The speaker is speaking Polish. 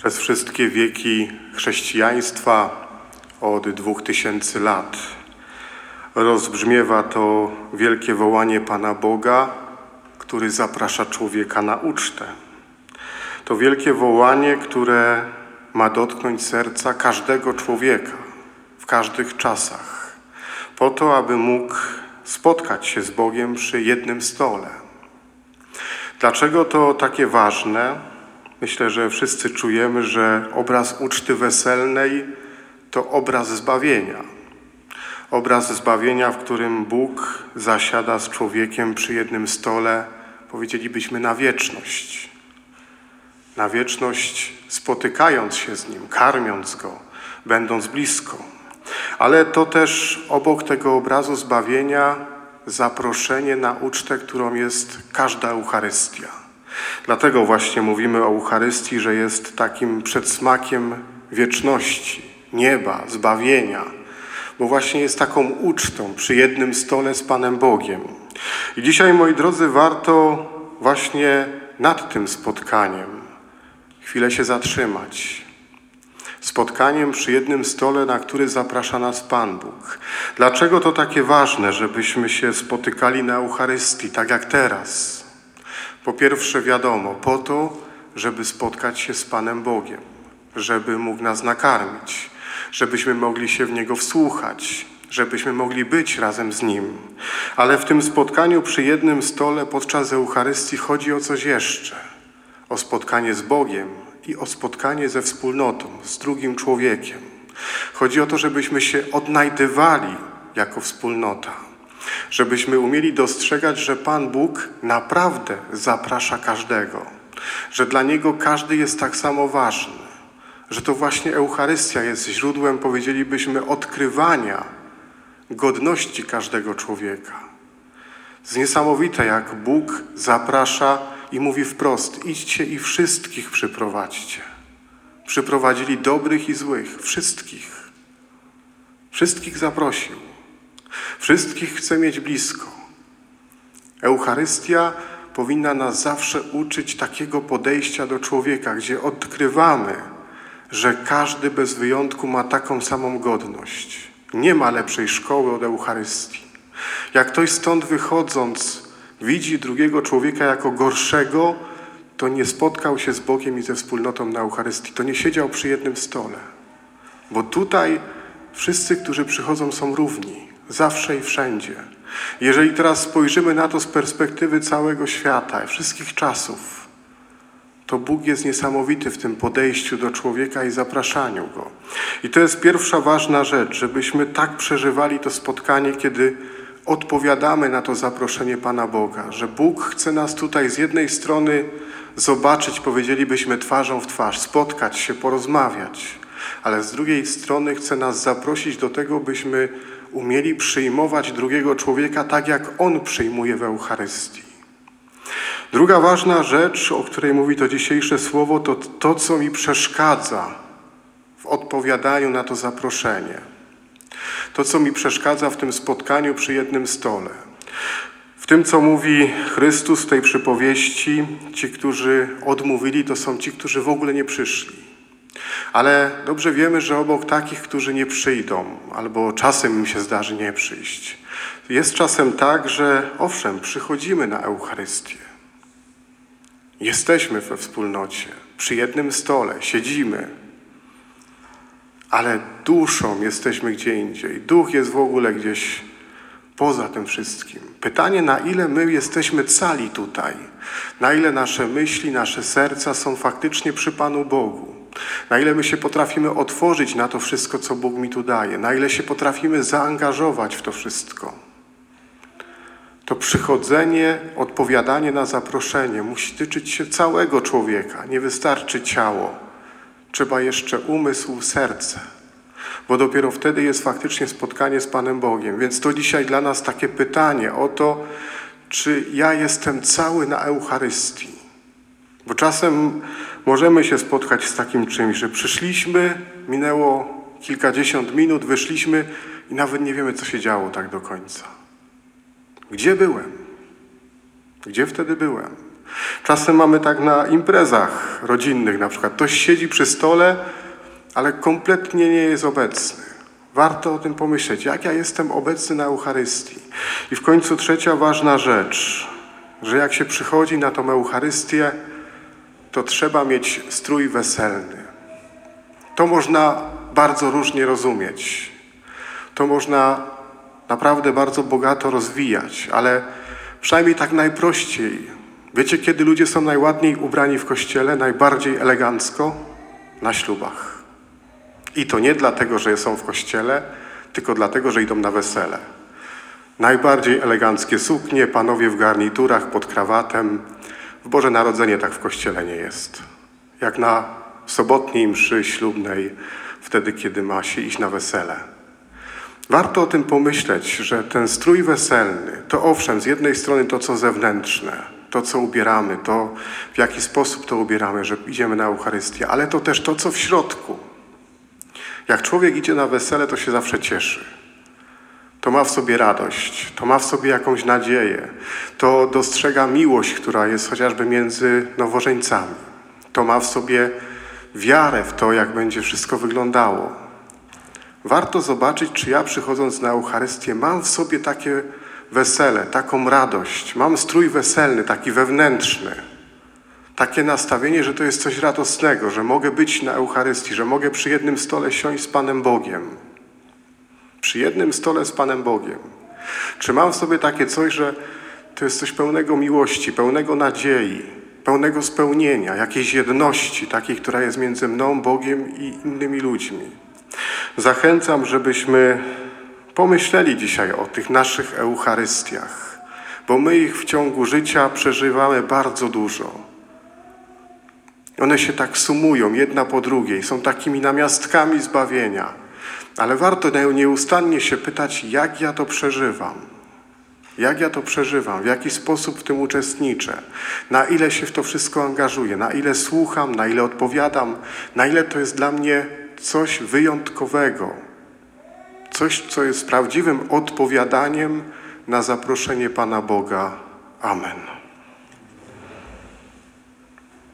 Przez wszystkie wieki chrześcijaństwa od dwóch tysięcy lat rozbrzmiewa to wielkie wołanie Pana Boga, który zaprasza człowieka na ucztę. To wielkie wołanie, które ma dotknąć serca każdego człowieka w każdych czasach, po to, aby mógł spotkać się z Bogiem przy jednym stole. Dlaczego to takie ważne? Myślę, że wszyscy czujemy, że obraz uczty weselnej to obraz zbawienia. Obraz zbawienia, w którym Bóg zasiada z człowiekiem przy jednym stole, powiedzielibyśmy na wieczność. Na wieczność spotykając się z Nim, karmiąc Go, będąc blisko. Ale to też obok tego obrazu zbawienia zaproszenie na ucztę, którą jest każda Eucharystia. Dlatego właśnie mówimy o Eucharystii, że jest takim przedsmakiem wieczności, nieba, zbawienia, bo właśnie jest taką ucztą przy jednym stole z Panem Bogiem. I dzisiaj, moi drodzy, warto właśnie nad tym spotkaniem chwilę się zatrzymać. Spotkaniem przy jednym stole, na który zaprasza nas Pan Bóg. Dlaczego to takie ważne, żebyśmy się spotykali na Eucharystii, tak jak teraz? Po pierwsze, wiadomo, po to, żeby spotkać się z Panem Bogiem, żeby mógł nas nakarmić, żebyśmy mogli się w Niego wsłuchać, żebyśmy mogli być razem z Nim. Ale w tym spotkaniu przy jednym stole podczas Eucharystii chodzi o coś jeszcze. O spotkanie z Bogiem i o spotkanie ze wspólnotą, z drugim człowiekiem. Chodzi o to, żebyśmy się odnajdywali jako wspólnota żebyśmy umieli dostrzegać, że Pan Bóg naprawdę zaprasza każdego, że dla Niego każdy jest tak samo ważny, że to właśnie Eucharystia jest źródłem, powiedzielibyśmy, odkrywania godności każdego człowieka. Jest niesamowite, jak Bóg zaprasza i mówi wprost: idźcie i wszystkich przyprowadźcie. Przyprowadzili dobrych i złych, wszystkich. Wszystkich zaprosił. Wszystkich chce mieć blisko. Eucharystia powinna nas zawsze uczyć takiego podejścia do człowieka, gdzie odkrywamy, że każdy bez wyjątku ma taką samą godność. Nie ma lepszej szkoły od Eucharystii. Jak ktoś stąd wychodząc widzi drugiego człowieka jako gorszego, to nie spotkał się z Bogiem i ze wspólnotą na Eucharystii, to nie siedział przy jednym stole. Bo tutaj wszyscy, którzy przychodzą, są równi zawsze i wszędzie. Jeżeli teraz spojrzymy na to z perspektywy całego świata, wszystkich czasów, to Bóg jest niesamowity w tym podejściu do człowieka i zapraszaniu go. I to jest pierwsza ważna rzecz, żebyśmy tak przeżywali to spotkanie, kiedy odpowiadamy na to zaproszenie Pana Boga, że Bóg chce nas tutaj z jednej strony zobaczyć, powiedzielibyśmy twarzą w twarz, spotkać się, porozmawiać, ale z drugiej strony chce nas zaprosić do tego, byśmy umieli przyjmować drugiego człowieka tak, jak on przyjmuje w Eucharystii. Druga ważna rzecz, o której mówi to dzisiejsze słowo, to to, co mi przeszkadza w odpowiadaniu na to zaproszenie. To, co mi przeszkadza w tym spotkaniu przy jednym stole. W tym, co mówi Chrystus w tej przypowieści, ci, którzy odmówili, to są ci, którzy w ogóle nie przyszli. Ale dobrze wiemy, że obok takich, którzy nie przyjdą, albo czasem im się zdarzy nie przyjść, jest czasem tak, że owszem, przychodzimy na Eucharystię. Jesteśmy we wspólnocie, przy jednym stole, siedzimy, ale duszą jesteśmy gdzie indziej. Duch jest w ogóle gdzieś poza tym wszystkim. Pytanie, na ile my jesteśmy cali tutaj, na ile nasze myśli, nasze serca są faktycznie przy Panu Bogu. Na ile my się potrafimy otworzyć na to wszystko, co Bóg mi tu daje, na ile się potrafimy zaangażować w to wszystko. To przychodzenie, odpowiadanie na zaproszenie musi tyczyć się całego człowieka. Nie wystarczy ciało. Trzeba jeszcze umysł, serce. Bo dopiero wtedy jest faktycznie spotkanie z Panem Bogiem. Więc to dzisiaj dla nas takie pytanie o to, czy ja jestem cały na Eucharystii. Bo czasem możemy się spotkać z takim czymś, że przyszliśmy, minęło kilkadziesiąt minut, wyszliśmy i nawet nie wiemy, co się działo tak do końca. Gdzie byłem? Gdzie wtedy byłem? Czasem mamy tak na imprezach rodzinnych, na przykład ktoś siedzi przy stole, ale kompletnie nie jest obecny. Warto o tym pomyśleć, jak ja jestem obecny na Eucharystii. I w końcu trzecia ważna rzecz, że jak się przychodzi na tą Eucharystię, to trzeba mieć strój weselny. To można bardzo różnie rozumieć. To można naprawdę bardzo bogato rozwijać, ale przynajmniej tak najprościej. Wiecie, kiedy ludzie są najładniej ubrani w kościele, najbardziej elegancko? Na ślubach. I to nie dlatego, że są w kościele, tylko dlatego, że idą na wesele. Najbardziej eleganckie suknie, panowie w garniturach pod krawatem. W Boże Narodzenie tak w kościele nie jest. Jak na sobotniej mszy ślubnej, wtedy, kiedy ma się iść na wesele. Warto o tym pomyśleć, że ten strój weselny to owszem, z jednej strony to, co zewnętrzne, to, co ubieramy, to w jaki sposób to ubieramy, że idziemy na Eucharystię, ale to też to, co w środku. Jak człowiek idzie na wesele, to się zawsze cieszy. To ma w sobie radość, to ma w sobie jakąś nadzieję, to dostrzega miłość, która jest chociażby między nowożeńcami. To ma w sobie wiarę w to, jak będzie wszystko wyglądało. Warto zobaczyć, czy ja przychodząc na Eucharystię mam w sobie takie wesele, taką radość, mam strój weselny, taki wewnętrzny, takie nastawienie, że to jest coś radosnego, że mogę być na Eucharystii, że mogę przy jednym stole siąść z Panem Bogiem. Przy jednym stole z Panem Bogiem. Czy mam w sobie takie coś, że to jest coś pełnego miłości, pełnego nadziei, pełnego spełnienia, jakiejś jedności, takiej, która jest między mną, Bogiem i innymi ludźmi. Zachęcam, żebyśmy pomyśleli dzisiaj o tych naszych Eucharystiach, bo my ich w ciągu życia przeżywamy bardzo dużo. One się tak sumują, jedna po drugiej, są takimi namiastkami zbawienia. Ale warto nieustannie się pytać, jak ja to przeżywam. Jak ja to przeżywam, w jaki sposób w tym uczestniczę, na ile się w to wszystko angażuję, na ile słucham, na ile odpowiadam, na ile to jest dla mnie coś wyjątkowego, coś, co jest prawdziwym odpowiadaniem na zaproszenie Pana Boga. Amen.